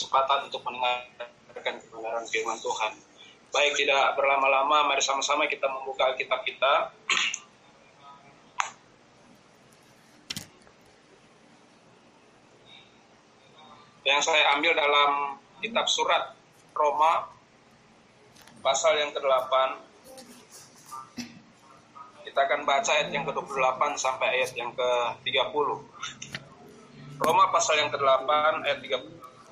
kesempatan untuk mendengarkan kebenaran firman Tuhan. Baik tidak berlama-lama, mari sama-sama kita membuka kitab kita. Yang saya ambil dalam kitab surat Roma pasal yang ke-8 kita akan baca ayat yang ke-28 sampai ayat yang ke-30. Roma pasal yang ke-8 ayat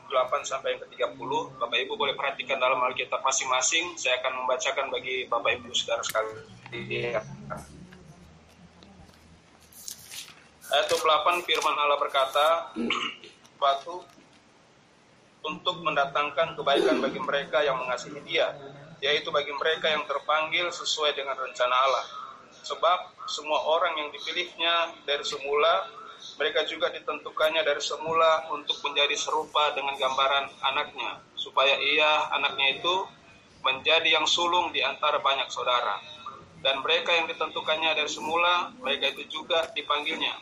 38 sampai yang ke-30. Bapak Ibu boleh perhatikan dalam Alkitab masing-masing. Saya akan membacakan bagi Bapak Ibu Saudara sekalian. Ayat 28 firman Allah berkata, "Waktu untuk mendatangkan kebaikan bagi mereka yang mengasihi Dia, yaitu bagi mereka yang terpanggil sesuai dengan rencana Allah. Sebab semua orang yang dipilihnya dari semula, mereka juga ditentukannya dari semula untuk menjadi serupa dengan gambaran anaknya, supaya ia, anaknya itu, menjadi yang sulung di antara banyak saudara. Dan mereka yang ditentukannya dari semula, mereka itu juga dipanggilnya.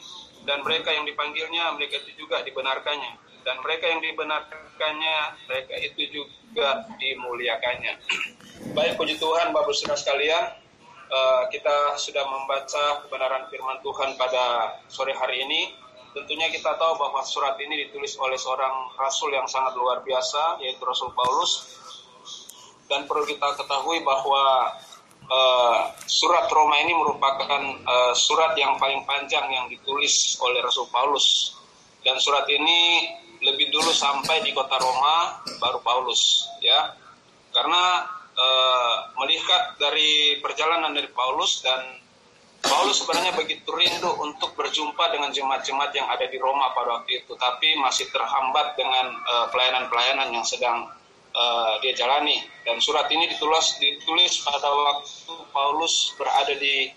Dan mereka yang dipanggilnya, mereka itu juga dibenarkannya. Dan mereka yang dibenarkannya, mereka itu juga dimuliakannya. Baik puji Tuhan Bapak Saudara sekalian, uh, kita sudah membaca kebenaran firman Tuhan pada sore hari ini. Tentunya kita tahu bahwa surat ini ditulis oleh seorang rasul yang sangat luar biasa, yaitu Rasul Paulus. Dan perlu kita ketahui bahwa uh, surat Roma ini merupakan uh, surat yang paling panjang yang ditulis oleh Rasul Paulus. Dan surat ini lebih dulu sampai di kota Roma, baru Paulus, ya. Karena uh, melihat dari perjalanan dari Paulus dan Paulus sebenarnya begitu rindu untuk berjumpa dengan jemaat-jemaat yang ada di Roma pada waktu itu, tapi masih terhambat dengan pelayanan pelayanan-pelayanan yang sedang uh, dia jalani. Dan surat ini ditulis ditulis pada waktu Paulus berada di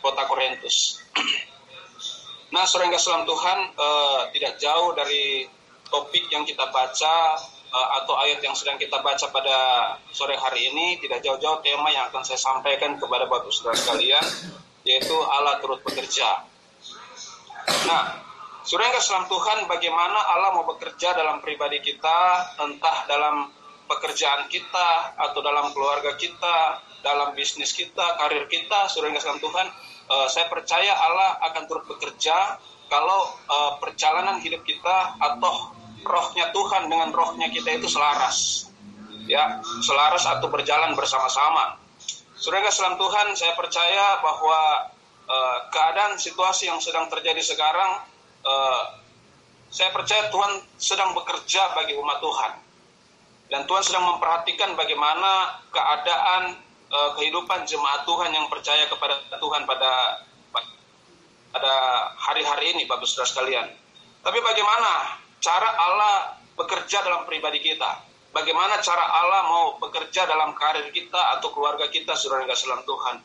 kota Korintus. nah, saudara yang Tuhan uh, tidak jauh dari topik yang kita baca atau ayat yang sedang kita baca pada sore hari ini tidak jauh-jauh tema yang akan saya sampaikan kepada Bapak Saudara sekalian yaitu Allah turut bekerja. Nah, Saudara yang keselam Tuhan, bagaimana Allah mau bekerja dalam pribadi kita, entah dalam pekerjaan kita, atau dalam keluarga kita, dalam bisnis kita, karir kita, Saudara yang keselam Tuhan, uh, saya percaya Allah akan turut bekerja kalau uh, perjalanan hidup kita atau rohnya Tuhan dengan rohnya kita itu selaras. Ya, selaras atau berjalan bersama-sama. Saudara selam Tuhan, saya percaya bahwa uh, keadaan situasi yang sedang terjadi sekarang, uh, saya percaya Tuhan sedang bekerja bagi umat Tuhan. Dan Tuhan sedang memperhatikan bagaimana keadaan uh, kehidupan jemaat Tuhan yang percaya kepada Tuhan pada pada hari-hari ini, Bapak Saudara sekalian. Tapi bagaimana cara Allah bekerja dalam pribadi kita. Bagaimana cara Allah mau bekerja dalam karir kita atau keluarga kita, saudara yang kasih Tuhan.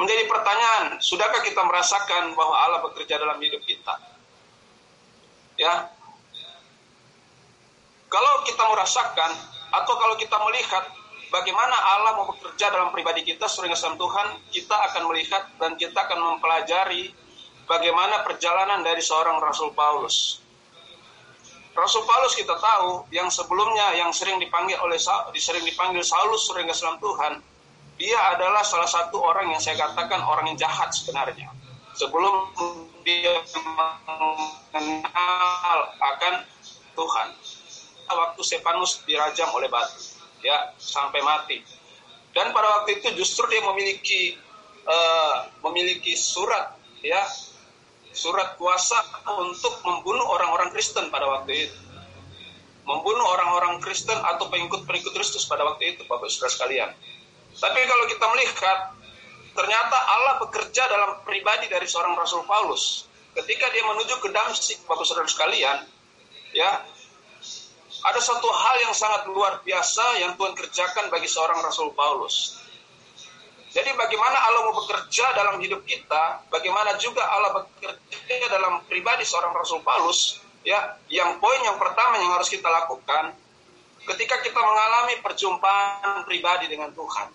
Menjadi pertanyaan, sudahkah kita merasakan bahwa Allah bekerja dalam hidup kita? Ya, kalau kita merasakan atau kalau kita melihat bagaimana Allah mau bekerja dalam pribadi kita, saudara yang Tuhan, kita akan melihat dan kita akan mempelajari bagaimana perjalanan dari seorang Rasul Paulus Rasul Paulus kita tahu yang sebelumnya yang sering dipanggil oleh sering dipanggil Saulus sering Islam Tuhan, dia adalah salah satu orang yang saya katakan orang yang jahat sebenarnya. Sebelum dia mengenal akan Tuhan. Waktu Stefanus dirajam oleh batu, ya sampai mati. Dan pada waktu itu justru dia memiliki uh, memiliki surat ya surat kuasa untuk membunuh orang-orang Kristen pada waktu itu. Membunuh orang-orang Kristen atau pengikut-pengikut Kristus pada waktu itu, Bapak Saudara sekalian. Tapi kalau kita melihat, ternyata Allah bekerja dalam pribadi dari seorang Rasul Paulus. Ketika dia menuju ke Damsik, Bapak Saudara sekalian, ya, ada satu hal yang sangat luar biasa yang Tuhan kerjakan bagi seorang Rasul Paulus. Jadi bagaimana Allah mau bekerja dalam hidup kita, bagaimana juga Allah bekerja dalam pribadi seorang Rasul Paulus, ya, yang poin yang pertama yang harus kita lakukan ketika kita mengalami perjumpaan pribadi dengan Tuhan.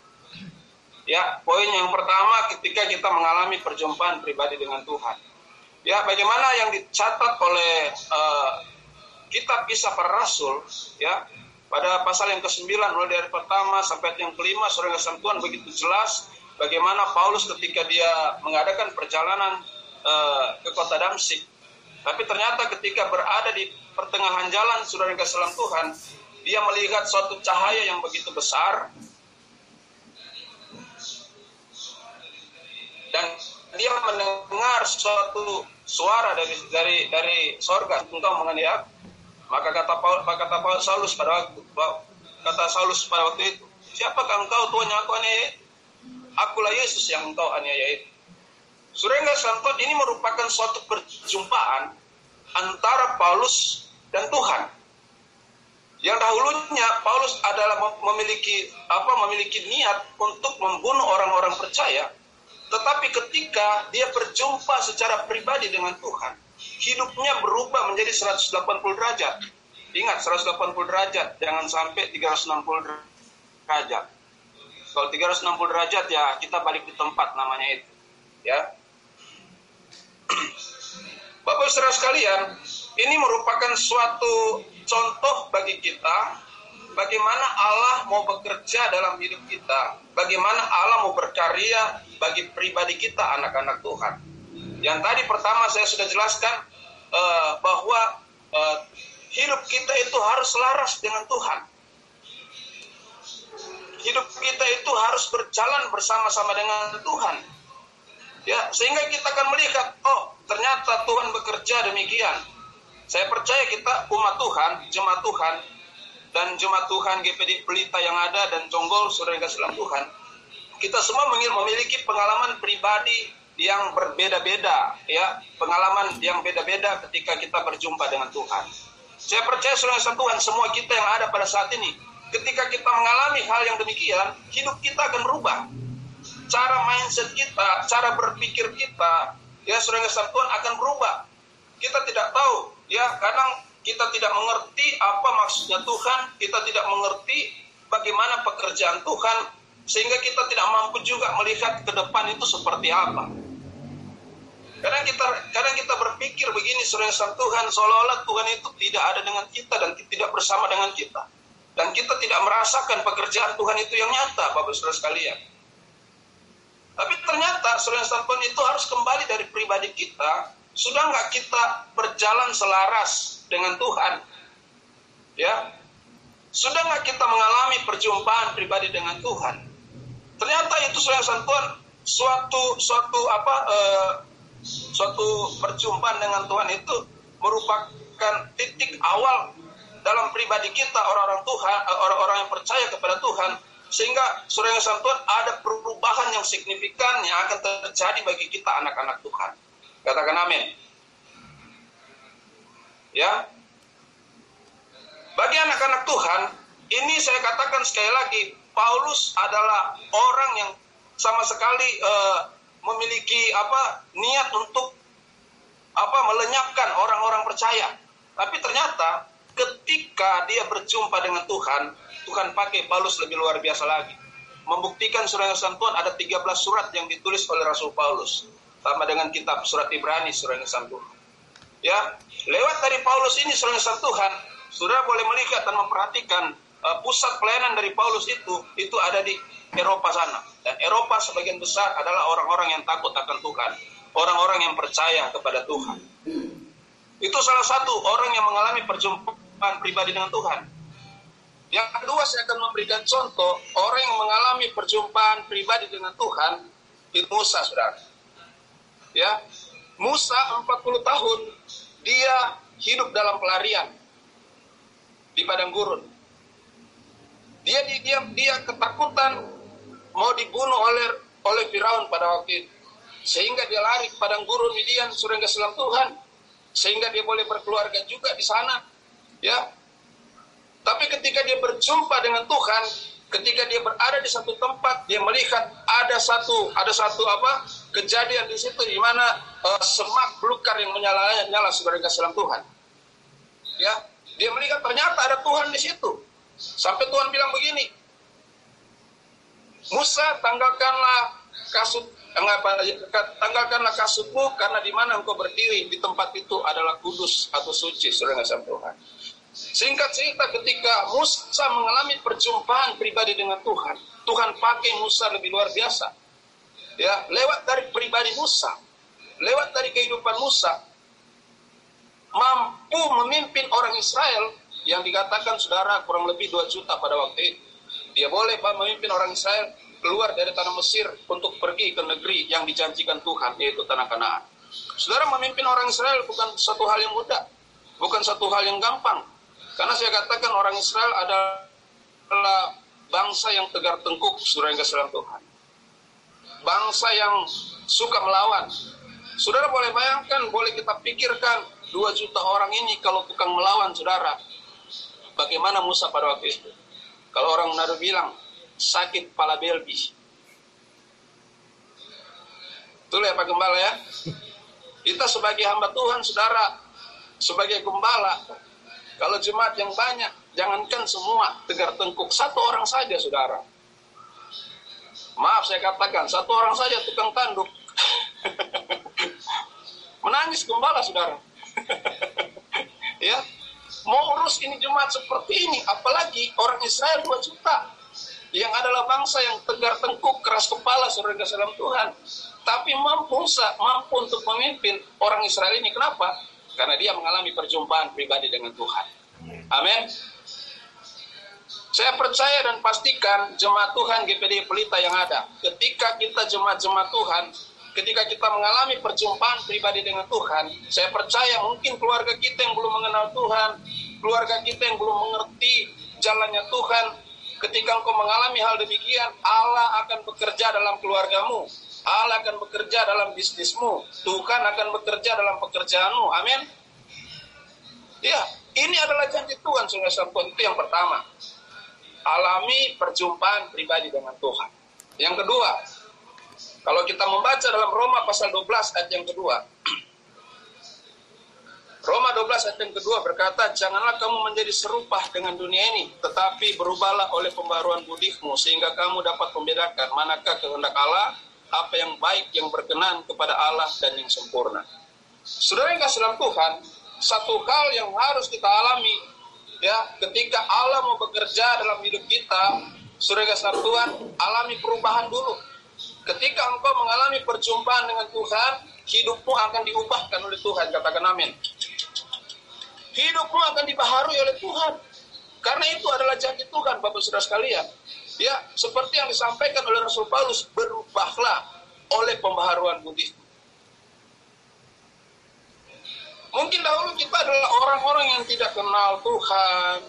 Ya, poin yang pertama ketika kita mengalami perjumpaan pribadi dengan Tuhan. Ya, bagaimana yang dicatat oleh uh, kitab kisah para rasul, ya, pada pasal yang ke-9 mulai dari pertama sampai yang kelima surah Tuhan begitu jelas bagaimana Paulus ketika dia mengadakan perjalanan uh, ke kota Damsik. Tapi ternyata ketika berada di pertengahan jalan saudara kasih Tuhan, dia melihat suatu cahaya yang begitu besar dan dia mendengar suatu suara dari dari dari sorga engkau mengenai aku maka kata Paul, maka kata Paul Saulus pada waktu kata Saulus pada waktu itu, siapakah engkau Tuhan yang aku aniaya? Akulah Yesus yang engkau aniaya itu. Surengga Santot ini merupakan suatu perjumpaan antara Paulus dan Tuhan. Yang dahulunya Paulus adalah memiliki apa memiliki niat untuk membunuh orang-orang percaya, tetapi ketika dia berjumpa secara pribadi dengan Tuhan, hidupnya berubah menjadi 180 derajat. Ingat 180 derajat, jangan sampai 360 derajat. Kalau 360 derajat ya kita balik di tempat namanya itu. Ya. Bapak Saudara sekalian, ini merupakan suatu contoh bagi kita bagaimana Allah mau bekerja dalam hidup kita, bagaimana Allah mau berkarya bagi pribadi kita anak-anak Tuhan. Yang tadi pertama saya sudah jelaskan uh, bahwa uh, hidup kita itu harus selaras dengan Tuhan. Hidup kita itu harus berjalan bersama-sama dengan Tuhan. Ya, sehingga kita akan melihat, oh, ternyata Tuhan bekerja demikian. Saya percaya kita umat Tuhan, jemaat Tuhan, dan jemaat Tuhan GPD Pelita yang ada dan Jonggol Saudara kasih Tuhan, kita semua memiliki pengalaman pribadi yang berbeda-beda ya. Pengalaman yang beda-beda ketika kita berjumpa dengan Tuhan. Saya percaya saudara Tuhan semua kita yang ada pada saat ini ketika kita mengalami hal yang demikian hidup kita akan berubah. Cara mindset kita cara berpikir kita ya saudara Tuhan akan berubah. Kita tidak tahu ya kadang kita tidak mengerti apa maksudnya Tuhan kita tidak mengerti bagaimana pekerjaan Tuhan sehingga kita tidak mampu juga melihat ke depan itu seperti apa Kadang kita kadang kita berpikir begini sering Tuhan seolah-olah Tuhan itu tidak ada dengan kita dan tidak bersama dengan kita. Dan kita tidak merasakan pekerjaan Tuhan itu yang nyata, Bapak Saudara sekalian. Tapi ternyata sering Tuhan itu harus kembali dari pribadi kita. Sudah nggak kita berjalan selaras dengan Tuhan? Ya, sudah nggak kita mengalami perjumpaan pribadi dengan Tuhan? Ternyata itu sering Tuhan suatu suatu apa eh, suatu perjumpaan dengan Tuhan itu merupakan titik awal dalam pribadi kita orang-orang Tuhan, eh, orang-orang yang percaya kepada Tuhan sehingga surah yang Tuhan ada perubahan yang signifikan yang akan terjadi bagi kita anak-anak Tuhan. Katakan amin. Ya. Bagi anak-anak Tuhan, ini saya katakan sekali lagi, Paulus adalah orang yang sama sekali uh, memiliki apa niat untuk apa melenyapkan orang-orang percaya. Tapi ternyata ketika dia berjumpa dengan Tuhan, Tuhan pakai Paulus lebih luar biasa lagi. Membuktikan surat Tuhan ada 13 surat yang ditulis oleh Rasul Paulus. Sama dengan kitab surat Ibrani, surat Tuhan. Ya, lewat dari Paulus ini surat Tuhan, sudah boleh melihat dan memperhatikan pusat pelayanan dari Paulus itu, itu ada di Eropa sana. Dan Eropa sebagian besar adalah orang-orang yang takut akan Tuhan. Orang-orang yang percaya kepada Tuhan. Itu salah satu orang yang mengalami perjumpaan pribadi dengan Tuhan. Yang kedua saya akan memberikan contoh orang yang mengalami perjumpaan pribadi dengan Tuhan itu Musa, saudara. Ya, Musa 40 tahun dia hidup dalam pelarian di padang gurun. Dia dia dia ketakutan mau dibunuh oleh oleh Firaun pada waktu itu. Sehingga dia lari ke padang gurun Midian surga selam Tuhan. Sehingga dia boleh berkeluarga juga di sana. Ya. Tapi ketika dia berjumpa dengan Tuhan, ketika dia berada di satu tempat, dia melihat ada satu ada satu apa kejadian di situ di mana uh, semak belukar yang menyala nyala surga selam Tuhan. Ya, dia melihat ternyata ada Tuhan di situ. Sampai Tuhan bilang begini, Musa tanggalkanlah kasut tanggalkanlah kasutmu karena di mana engkau berdiri di tempat itu adalah kudus atau suci. Saudara kasih Tuhan. Singkat cerita ketika Musa mengalami perjumpaan pribadi dengan Tuhan Tuhan pakai Musa lebih luar biasa. Ya lewat dari pribadi Musa lewat dari kehidupan Musa mampu memimpin orang Israel yang dikatakan saudara kurang lebih 2 juta pada waktu itu dia boleh memimpin orang Israel keluar dari tanah Mesir untuk pergi ke negeri yang dijanjikan Tuhan, yaitu tanah Kanaan. Saudara memimpin orang Israel bukan satu hal yang mudah, bukan satu hal yang gampang. Karena saya katakan orang Israel adalah bangsa yang tegar tengkuk, saudara yang kasih Tuhan. Bangsa yang suka melawan. Saudara boleh bayangkan, boleh kita pikirkan, dua juta orang ini kalau tukang melawan, saudara, bagaimana Musa pada waktu itu? Kalau orang Manado bilang, sakit kepala belbi. Betul ya Pak Gembala ya? Kita sebagai hamba Tuhan, saudara, sebagai gembala, kalau jemaat yang banyak, jangankan semua tegar tengkuk, satu orang saja saudara. Maaf saya katakan, satu orang saja tukang tanduk. Menangis gembala saudara. ya, mau urus ini jemaat seperti ini, apalagi orang Israel 2 juta yang adalah bangsa yang tegar tengkuk, keras kepala, saudara dalam Tuhan. Tapi mampu, mampu untuk memimpin orang Israel ini. Kenapa? Karena dia mengalami perjumpaan pribadi dengan Tuhan. Amin. Saya percaya dan pastikan jemaat Tuhan GPD Pelita yang ada. Ketika kita jemaat-jemaat Tuhan, ketika kita mengalami perjumpaan pribadi dengan Tuhan, saya percaya mungkin keluarga kita yang belum mengenal Tuhan, keluarga kita yang belum mengerti jalannya Tuhan, Ketika engkau mengalami hal demikian, Allah akan bekerja dalam keluargamu. Allah akan bekerja dalam bisnismu. Tuhan akan bekerja dalam pekerjaanmu. Amin. Ya, ini adalah janji Tuhan, saudara. Itu yang pertama. Alami perjumpaan pribadi dengan Tuhan. Yang kedua, kalau kita membaca dalam Roma pasal 12 ayat yang kedua, Roma 12 ayat yang kedua berkata, Janganlah kamu menjadi serupa dengan dunia ini, tetapi berubahlah oleh pembaruan budimu, sehingga kamu dapat membedakan manakah kehendak Allah, apa yang baik, yang berkenan kepada Allah, dan yang sempurna. Saudara yang kasih dalam Tuhan, satu hal yang harus kita alami, ya, ketika Allah mau bekerja dalam hidup kita, saudara yang kasih Tuhan, alami perubahan dulu. Ketika engkau mengalami perjumpaan dengan Tuhan, hidupmu akan diubahkan oleh Tuhan, katakan amin hidupmu akan dibaharui oleh Tuhan. Karena itu adalah janji Tuhan, Bapak Saudara sekalian. Ya, seperti yang disampaikan oleh Rasul Paulus, berubahlah oleh pembaharuan budi. Mungkin dahulu kita adalah orang-orang yang tidak kenal Tuhan,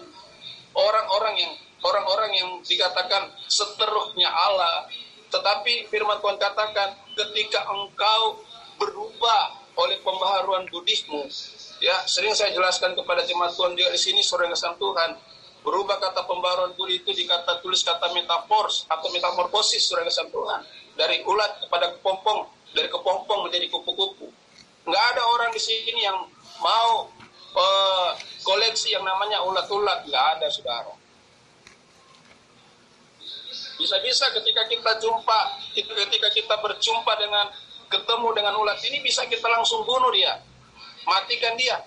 orang-orang yang orang-orang yang dikatakan seterusnya Allah. Tetapi firman Tuhan katakan, ketika engkau berubah oleh pembaharuan budismu, Ya, sering saya jelaskan kepada jemaat Tuhan juga di sini sore kesan Tuhan. Berubah kata pembaruan budi itu dikata tulis kata metafors atau metamorfosis sore kesan Tuhan. Dari ulat kepada kepompong, dari kepompong menjadi kupu-kupu. Nggak ada orang di sini yang mau uh, koleksi yang namanya ulat-ulat. Nggak ada, saudara. Bisa-bisa ketika kita jumpa, ketika kita berjumpa dengan ketemu dengan ulat ini bisa kita langsung bunuh dia matikan dia.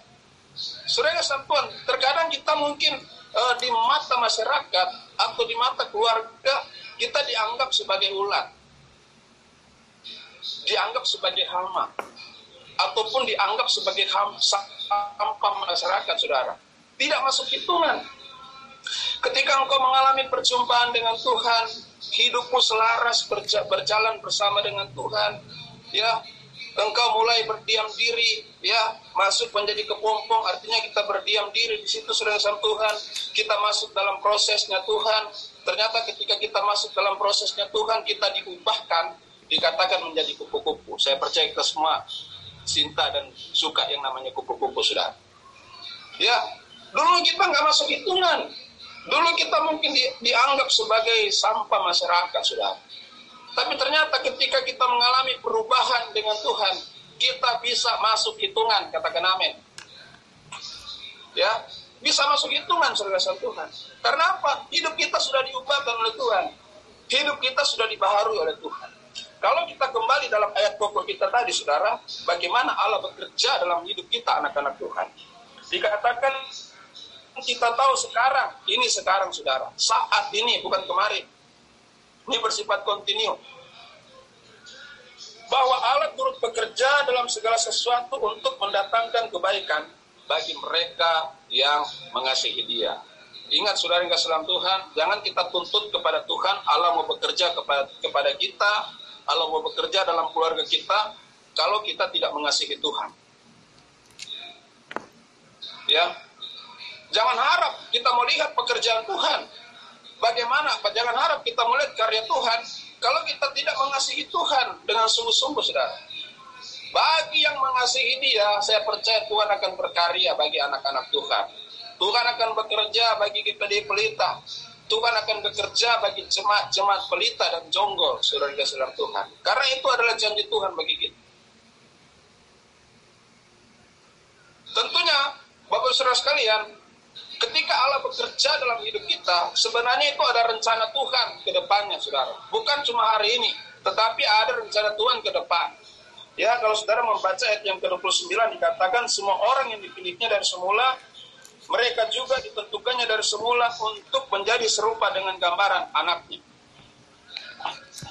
Saudara Tuhan, terkadang kita mungkin uh, di mata masyarakat atau di mata keluarga kita dianggap sebagai ulat, dianggap sebagai hama, ataupun dianggap sebagai sampah masyarakat, saudara. Tidak masuk hitungan. Ketika engkau mengalami perjumpaan dengan Tuhan, hidupmu selaras berjalan bersama dengan Tuhan, ya. Engkau mulai berdiam diri ya. Masuk menjadi kepompong artinya kita berdiam diri di situ sudah sama Tuhan. Kita masuk dalam prosesnya Tuhan. Ternyata ketika kita masuk dalam prosesnya Tuhan kita diubahkan dikatakan menjadi kupu-kupu. Saya percaya kita semua cinta dan suka yang namanya kupu-kupu sudah ya dulu kita nggak masuk hitungan dulu kita mungkin di, dianggap sebagai sampah masyarakat sudah tapi ternyata ketika kita mengalami perubahan dengan Tuhan, kita bisa masuk hitungan, katakan amin. Ya, bisa masuk hitungan saudara Tuhan. Karena apa? Hidup kita sudah diubahkan oleh Tuhan. Hidup kita sudah dibaharui oleh Tuhan. Kalau kita kembali dalam ayat pokok kita tadi, saudara, bagaimana Allah bekerja dalam hidup kita, anak-anak Tuhan. Dikatakan kita tahu sekarang, ini sekarang, saudara. Saat ini, bukan kemarin. Ini bersifat kontinu. Bahwa Allah turut bekerja dalam segala sesuatu untuk mendatangkan kebaikan bagi mereka yang mengasihi dia. Ingat saudara yang kasih Tuhan, jangan kita tuntut kepada Tuhan, Allah mau bekerja kepada, kepada kita, Allah mau bekerja dalam keluarga kita kalau kita tidak mengasihi Tuhan. Ya. Jangan harap kita melihat pekerjaan Tuhan. Bagaimana? Jangan harap kita melihat karya Tuhan kalau kita tidak mengasihi Tuhan dengan sungguh-sungguh, Saudara. Bagi yang mengasihi Dia, saya percaya Tuhan akan berkarya bagi anak-anak Tuhan. Tuhan akan bekerja bagi kita di pelita. Tuhan akan bekerja bagi jemaat-jemaat pelita dan jonggol, saudara saudara Tuhan. Karena itu adalah janji Tuhan bagi kita. Tentunya, Bapak saudara sekalian, ketika Allah bekerja dalam hidup kita, sebenarnya itu ada rencana Tuhan ke depannya, saudara. Bukan cuma hari ini, tetapi ada rencana Tuhan ke depan. Ya, kalau saudara membaca ayat yang ke-29 dikatakan semua orang yang dipilihnya dari semula mereka juga ditentukannya dari semula untuk menjadi serupa dengan gambaran anaknya.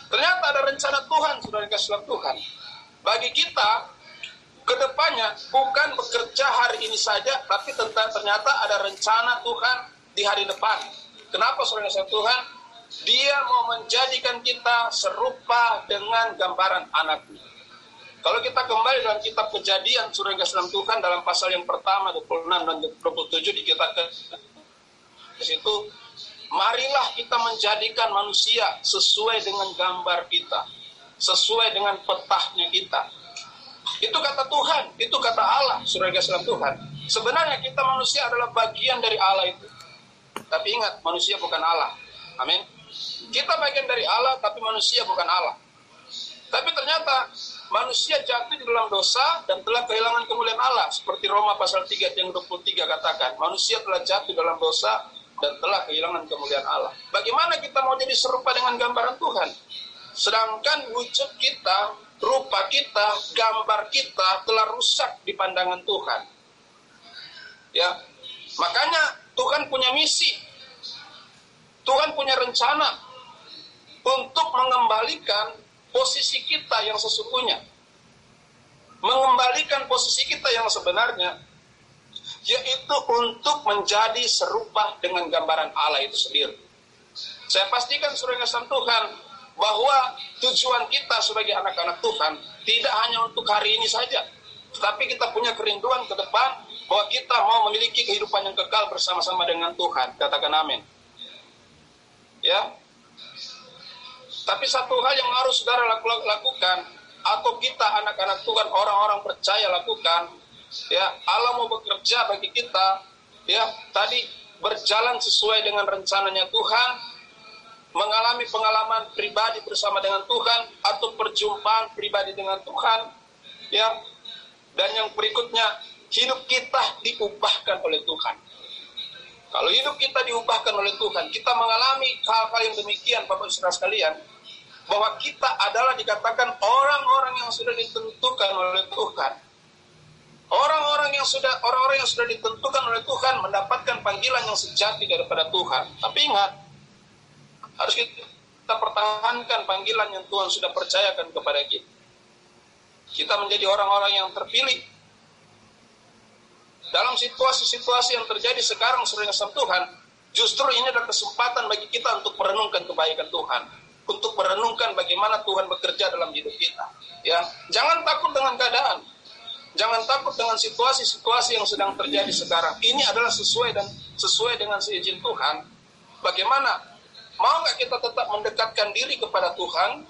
Ternyata ada rencana Tuhan, sudah dikasih Tuhan. Bagi kita, ke depannya bukan bekerja hari ini saja, tapi tentang ternyata ada rencana Tuhan di hari depan. Kenapa saudara kasih Tuhan? Dia mau menjadikan kita serupa dengan gambaran anaknya. Kalau kita kembali dalam kitab kejadian surga dalam Tuhan dalam pasal yang pertama 26 dan 27 dikatakan di situ marilah kita menjadikan manusia sesuai dengan gambar kita, sesuai dengan petahnya kita. Itu kata Tuhan, itu kata Allah, surga dalam Tuhan. Sebenarnya kita manusia adalah bagian dari Allah itu. Tapi ingat, manusia bukan Allah. Amin. Kita bagian dari Allah, tapi manusia bukan Allah. Tapi ternyata manusia jatuh di dalam dosa dan telah kehilangan kemuliaan Allah. Seperti Roma pasal 3 yang 23 katakan, manusia telah jatuh dalam dosa dan telah kehilangan kemuliaan Allah. Bagaimana kita mau jadi serupa dengan gambaran Tuhan? Sedangkan wujud kita, rupa kita, gambar kita telah rusak di pandangan Tuhan. Ya, makanya Tuhan punya misi. Tuhan punya rencana untuk mengembalikan posisi kita yang sesungguhnya. Mengembalikan posisi kita yang sebenarnya, yaitu untuk menjadi serupa dengan gambaran Allah itu sendiri. Saya pastikan surga kasih Tuhan bahwa tujuan kita sebagai anak-anak Tuhan tidak hanya untuk hari ini saja, tetapi kita punya kerinduan ke depan bahwa kita mau memiliki kehidupan yang kekal bersama-sama dengan Tuhan. Katakan amin. Ya, tapi satu hal yang harus saudara lakukan atau kita anak-anak Tuhan orang-orang percaya lakukan ya Allah mau bekerja bagi kita ya tadi berjalan sesuai dengan rencananya Tuhan mengalami pengalaman pribadi bersama dengan Tuhan atau perjumpaan pribadi dengan Tuhan ya dan yang berikutnya hidup kita diubahkan oleh Tuhan kalau hidup kita diubahkan oleh Tuhan kita mengalami hal-hal yang demikian Bapak Saudara sekalian bahwa kita adalah dikatakan orang-orang yang sudah ditentukan oleh Tuhan. Orang-orang yang sudah orang-orang yang sudah ditentukan oleh Tuhan mendapatkan panggilan yang sejati daripada Tuhan. Tapi ingat, harus kita pertahankan panggilan yang Tuhan sudah percayakan kepada kita. Kita menjadi orang-orang yang terpilih. Dalam situasi-situasi yang terjadi sekarang sudah Tuhan, justru ini adalah kesempatan bagi kita untuk merenungkan kebaikan Tuhan untuk merenungkan bagaimana Tuhan bekerja dalam hidup kita. Ya, jangan takut dengan keadaan. Jangan takut dengan situasi-situasi yang sedang terjadi sekarang. Ini adalah sesuai dan sesuai dengan seizin Tuhan. Bagaimana? Mau nggak kita tetap mendekatkan diri kepada Tuhan?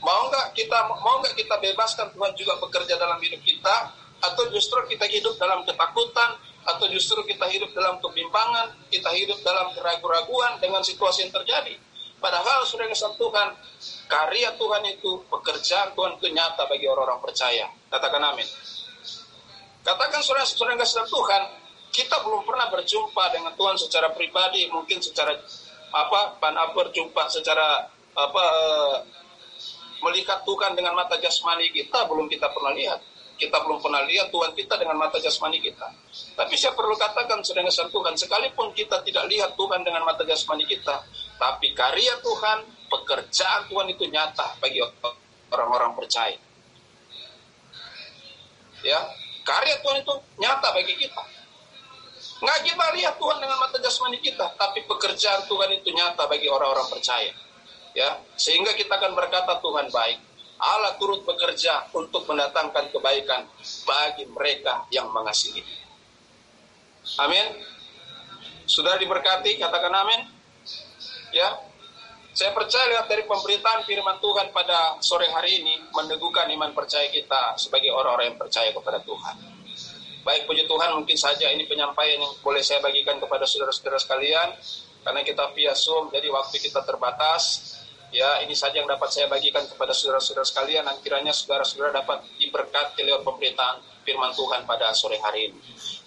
Mau nggak kita mau nggak kita bebaskan Tuhan juga bekerja dalam hidup kita? Atau justru kita hidup dalam ketakutan? Atau justru kita hidup dalam kebimbangan? Kita hidup dalam keraguan-raguan dengan situasi yang terjadi? Padahal sudah kesal Tuhan, karya Tuhan itu, pekerjaan Tuhan itu nyata bagi orang-orang percaya. Katakan amin. Katakan saudara saudara kasih Tuhan, kita belum pernah berjumpa dengan Tuhan secara pribadi, mungkin secara apa, pan berjumpa secara apa melihat Tuhan dengan mata jasmani kita belum kita pernah lihat. Kita belum pernah lihat Tuhan kita dengan mata jasmani kita. Tapi saya perlu katakan sedang Tuhan, sekalipun kita tidak lihat Tuhan dengan mata jasmani kita, tapi karya Tuhan, pekerjaan Tuhan itu nyata bagi orang-orang percaya. Ya, karya Tuhan itu nyata bagi kita. Kita lihat Tuhan dengan mata jasmani kita, tapi pekerjaan Tuhan itu nyata bagi orang-orang percaya. Ya, sehingga kita akan berkata Tuhan baik. Allah turut bekerja untuk mendatangkan kebaikan bagi mereka yang mengasihi. Amin. Sudah diberkati, katakan amin. Ya, saya percaya lihat dari pemberitaan firman Tuhan pada sore hari ini meneguhkan iman percaya kita sebagai orang-orang yang percaya kepada Tuhan. Baik puji Tuhan mungkin saja ini penyampaian yang boleh saya bagikan kepada saudara-saudara sekalian karena kita via Zoom jadi waktu kita terbatas Ya, ini saja yang dapat saya bagikan kepada saudara-saudara sekalian dan kiranya saudara-saudara dapat diberkati lewat pemberitaan firman Tuhan pada sore hari ini.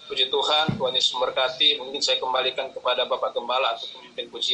Puji Tuhan, Tuhan Yesus memberkati. Mungkin saya kembalikan kepada Bapak Gembala atau pemimpin pujian.